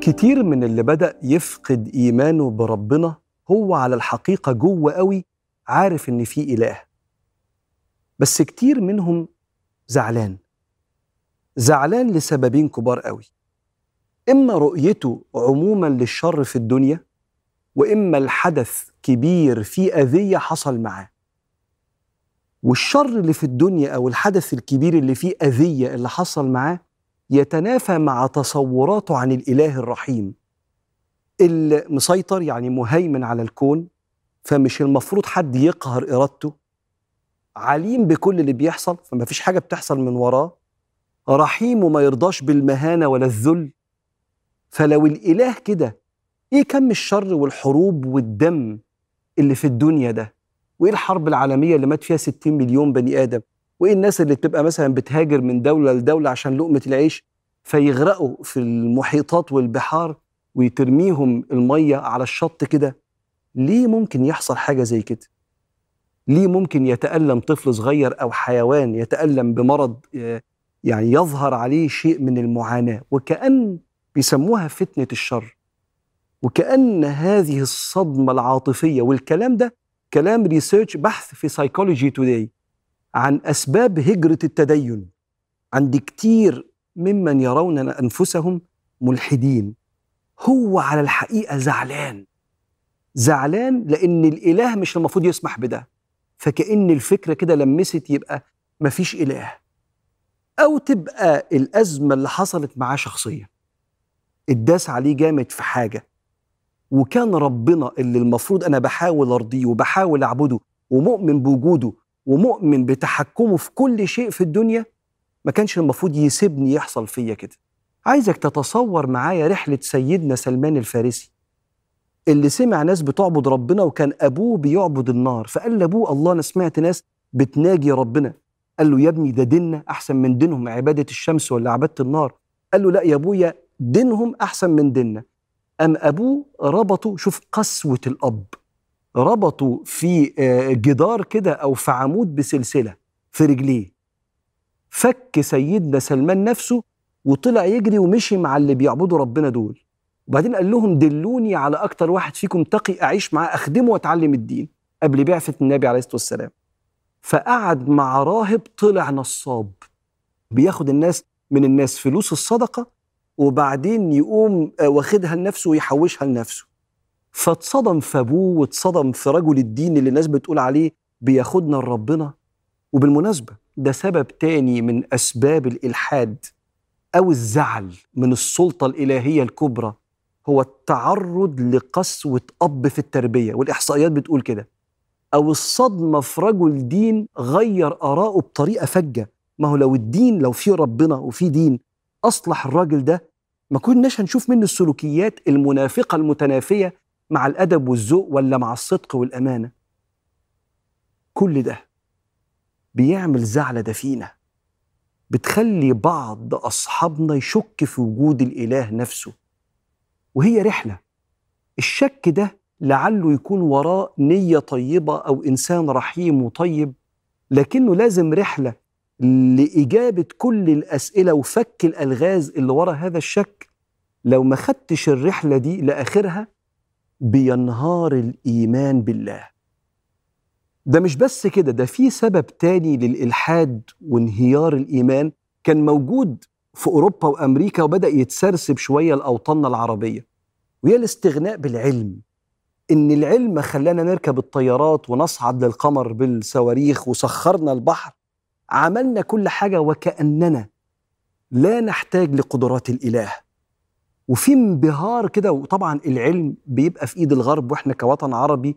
كتير من اللي بدأ يفقد إيمانه بربنا هو على الحقيقة جوه قوي عارف إن في إله. بس كتير منهم زعلان. زعلان لسببين كبار قوي. إما رؤيته عموما للشر في الدنيا وإما الحدث كبير فيه أذية حصل معاه. والشر اللي في الدنيا أو الحدث الكبير اللي فيه أذية اللي حصل معاه يتنافى مع تصوراته عن الإله الرحيم. اللي مسيطر يعني مهيمن على الكون فمش المفروض حد يقهر إرادته. عليم بكل اللي بيحصل فما فيش حاجة بتحصل من وراه. رحيم وما يرضاش بالمهانة ولا الذل. فلو الإله كده إيه كم الشر والحروب والدم اللي في الدنيا ده؟ وإيه الحرب العالمية اللي مات فيها 60 مليون بني آدم؟ وإيه الناس اللي بتبقى مثلا بتهاجر من دولة لدولة عشان لقمة العيش؟ فيغرقوا في المحيطات والبحار ويترميهم المية على الشط كده. ليه ممكن يحصل حاجة زي كده؟ ليه ممكن يتألم طفل صغير أو حيوان يتألم بمرض يعني يظهر عليه شيء من المعاناة؟ وكأن بيسموها فتنة الشر. وكأن هذه الصدمة العاطفية والكلام ده كلام research بحث في Psychology Today عن أسباب هجرة التدين. عند كتير ممن يرون أنفسهم ملحدين. هو على الحقيقة زعلان. زعلان لأن الإله مش المفروض يسمح بده. فكأن الفكرة كده لمست يبقى مفيش إله. أو تبقى الأزمة اللي حصلت معاه شخصيه اتداس عليه جامد في حاجة. وكان ربنا اللي المفروض أنا بحاول أرضيه وبحاول أعبده ومؤمن بوجوده ومؤمن بتحكمه في كل شيء في الدنيا ما كانش المفروض يسيبني يحصل فيا كده. عايزك تتصور معايا رحلة سيدنا سلمان الفارسي. اللي سمع ناس بتعبد ربنا وكان أبوه بيعبد النار فقال لأبوه الله أنا سمعت ناس بتناجي ربنا. قال له يا ابني ده ديننا أحسن من دينهم عبادة الشمس ولا عبادة النار؟ قال له لا يا أبويا دينهم أحسن من ديننا. أم أبوه ربطه شوف قسوة الأب. ربطوا في جدار كده أو في عمود بسلسلة في رجليه. فك سيدنا سلمان نفسه وطلع يجري ومشي مع اللي بيعبدوا ربنا دول. وبعدين قال لهم دلوني على أكتر واحد فيكم تقي أعيش معاه أخدمه وأتعلم الدين. قبل بعثة النبي عليه الصلاة والسلام. فقعد مع راهب طلع نصاب. بياخد الناس من الناس فلوس الصدقة وبعدين يقوم واخدها لنفسه ويحوشها لنفسه. فاتصدم في ابوه واتصدم في رجل الدين اللي الناس بتقول عليه بياخدنا لربنا. وبالمناسبة ده سبب تاني من أسباب الإلحاد أو الزعل من السلطة الإلهية الكبرى هو التعرض لقسوة أب في التربية. والإحصائيات بتقول كده. أو الصدمة في رجل دين غير اراءه بطريقة فجة. ما هو لو الدين لو في ربنا وفي دين أصلح الراجل ده ما كناش هنشوف منه السلوكيات المنافقة المتنافية مع الأدب والذوق ولا مع الصدق والأمانة؟ كل ده بيعمل زعلة دفينة بتخلي بعض أصحابنا يشك في وجود الإله نفسه وهي رحلة. الشك ده لعله يكون وراه نية طيبة أو إنسان رحيم وطيب لكنه لازم رحلة لإجابة كل الأسئلة وفك الألغاز اللي ورا هذا الشك. لو ما خدتش الرحلة دي لآخرها بينهار الإيمان بالله. ده مش بس كده ده في سبب تاني للإلحاد وانهيار الإيمان كان موجود في أوروبا وأمريكا وبدأ يتسرسب شوية لأوطاننا العربية وهي الاستغناء بالعلم. إن العلم خلانا نركب الطيارات ونصعد للقمر بالصواريخ وسخرنا البحر. عملنا كل حاجة وكأننا لا نحتاج لقدرات الإله. وفي انبهار كده وطبعا العلم بيبقى في إيد الغرب وإحنا كوطن عربي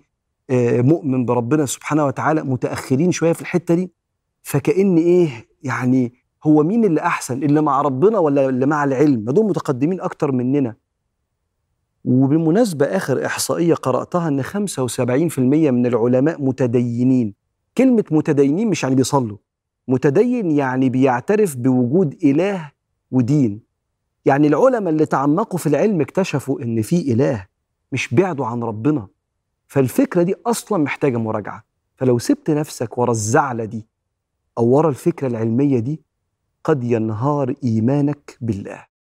مؤمن بربنا سبحانه وتعالى متأخرين شوية في الحتة دي فكأن إيه يعني هو مين اللي أحسن اللي مع ربنا ولا اللي مع العلم؟ ما دول متقدمين أكتر مننا. وبالمناسبة آخر إحصائية قرأتها إن 75% من العلماء متدينين. كلمة متدينين مش يعني بيصلوا. متدين يعني بيعترف بوجود إله ودين. يعني العلماء اللي تعمقوا في العلم اكتشفوا إن في إله مش بعدوا عن ربنا. فالفكرة دي أصلا محتاجة مراجعة. فلو سبت نفسك ورا الزعلة دي أو ورا الفكرة العلمية دي قد ينهار إيمانك بالله.